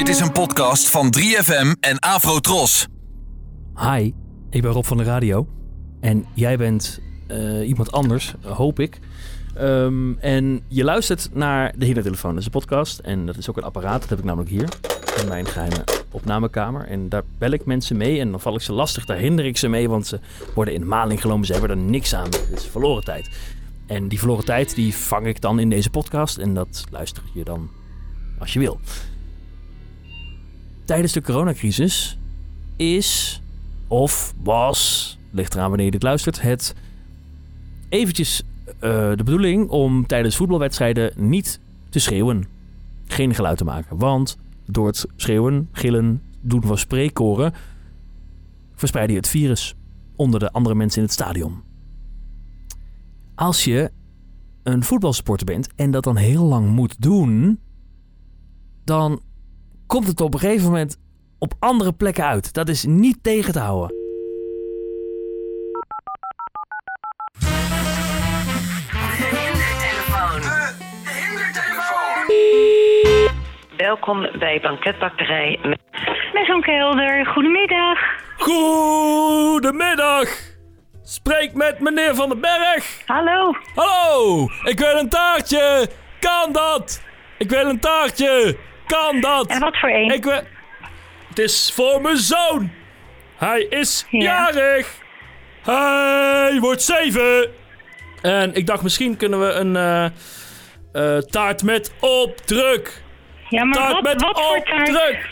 Dit is een podcast van 3FM en Afrotros. Hi, ik ben Rob van de Radio. En jij bent eh, iemand anders, hoop ik. Ehm, en je luistert naar de Hindertelefoon. Dat is een podcast en dat is ook een apparaat. Dat heb ik namelijk hier in mijn geheime opnamekamer. En daar bel ik mensen mee en dan val ik ze lastig. Daar hinder ik ze mee, want ze worden in maling genomen. Ze hebben er niks aan. Het is verloren tijd. En die verloren tijd die vang ik dan in deze podcast. En dat luister je dan als je wil. Tijdens de coronacrisis is of was, ligt eraan wanneer je dit luistert, het eventjes eh, de bedoeling om tijdens voetbalwedstrijden niet te schreeuwen. Geen geluid te maken. Want door het schreeuwen, gillen, doen van spreekkoren verspreid je het virus onder de andere mensen in het stadion. Als je een voetbalsporter bent en dat dan heel lang moet doen, dan komt het op een gegeven moment op andere plekken uit. Dat is niet tegen te houden. Welkom bij banketbakkerij met zo'n kelder. Goedemiddag. Goedemiddag! Spreek met meneer Van den Berg. Hallo. Hallo, ik wil een taartje. Kan dat? Ik wil een taartje. Kan dat? En wat voor een? Ik wil... Het is voor mijn zoon. Hij is Ja. jarig. Hij wordt zeven. En ik dacht, misschien kunnen we een eh, eh, taart met opdruk. Ja, maar Taart wat, met wat voor taart? opdruk.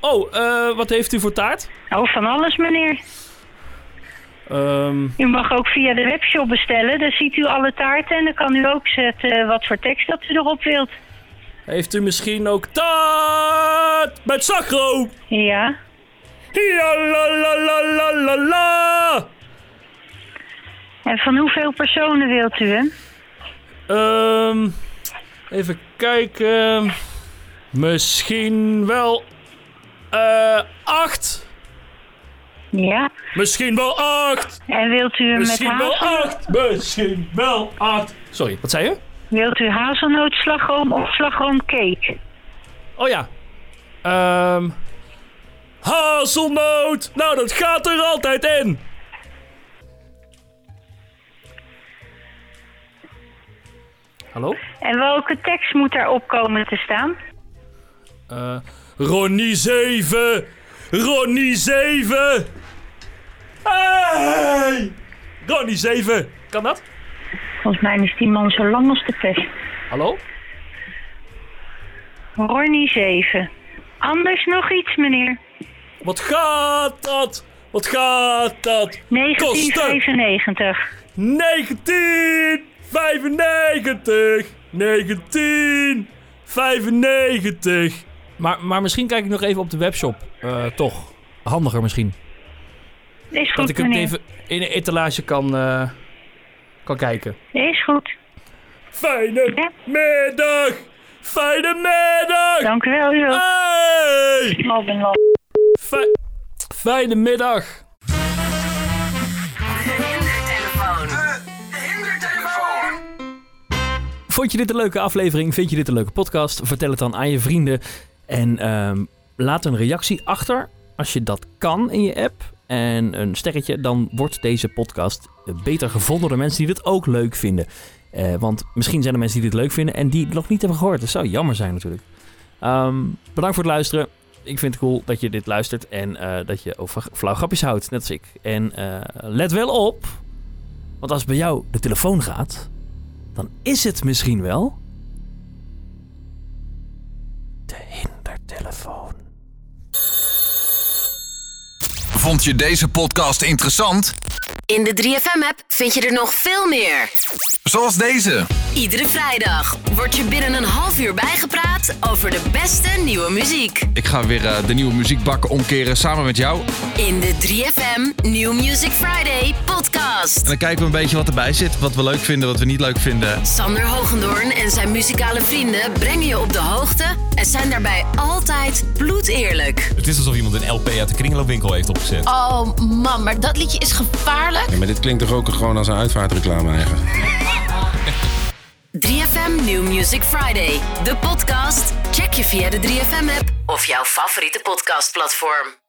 Oh, eh, wat heeft u voor taart? Oh, van alles, meneer. Ehm, U mag ook via de webshop bestellen. Dan ziet u alle taarten en dan kan u ook zetten wat voor tekst dat u erop wilt. Heeft u misschien ook taart met slagroom? Ja. Ja, la la la la la la. En van hoeveel personen wilt u hem? Ehm, even kijken. Misschien wel eh acht. Ja. Misschien wel acht. En wilt u hem met Misschien wel acht. Misschien wel acht. Sorry, wat zei je? Wilt u hazelnootslagroom of slagroomcake? Oh ja. Ehm. hazelnoot. Nou, dat gaat er altijd in. Hallo? En welke tekst moet daarop komen te staan? Eh, Ronnie 7! Ronnie 7! Hey! Ronnie 7! Kan dat? Volgens mij is die man zo lang als de pest. Hallo? Ronnie 7. Anders nog iets, meneer. Wat gaat dat? Wat gaat dat? 1995. 1995! 1995! Maar, maar misschien kijk ik nog even op de webshop. Eh, toch. Handiger misschien. Is Dat ik het meneer. even in een etalage kan, eh, kan kijken. Is goed. Fijne Ja. middag! Fijne middag! Dank u wel, ook. Hey! Robin. Fi- fijne middag! Vond je dit een leuke aflevering? Vind je dit een leuke podcast? Vertel het dan aan je vrienden. En ehm, laat een reactie achter als je dat kan in je app. En een sterretje, dan wordt deze podcast beter gevonden door mensen die dit ook leuk vinden. Eh, want misschien zijn er mensen die dit leuk vinden en die het nog niet hebben gehoord. Dat zou jammer zijn natuurlijk. Ehm, bedankt voor het luisteren. Ik vind het cool dat je dit luistert en eh, dat je over flauw grapjes houdt, net als ik. En eh, let wel op, want als bij jou de telefoon gaat, dan is het misschien wel de hindertelefoon. Vond je deze podcast interessant? In de 3FM-app vind je er nog veel meer. Zoals deze. Iedere vrijdag wordt je binnen een half uur bijgepraat over de beste nieuwe muziek. Ik ga weer eh, de nieuwe muziekbakken omkeren samen met jou. In de 3FM New Music Friday podcast. En dan kijken we een beetje wat erbij zit. Wat we leuk vinden, wat we niet leuk vinden. Sander Hogendoorn en zijn muzikale vrienden brengen je op de hoogte en zijn daarbij altijd bloedeerlijk. Het is alsof iemand een LP uit de kringloopwinkel heeft opgezet. Oh man, maar dat liedje is gevaarlijk. Ja, maar dit klinkt toch ook gewoon als een uitvaartreclame eigenlijk? 3FM New Music Friday. De podcast check je via de 3FM app of jouw favoriete podcastplatform.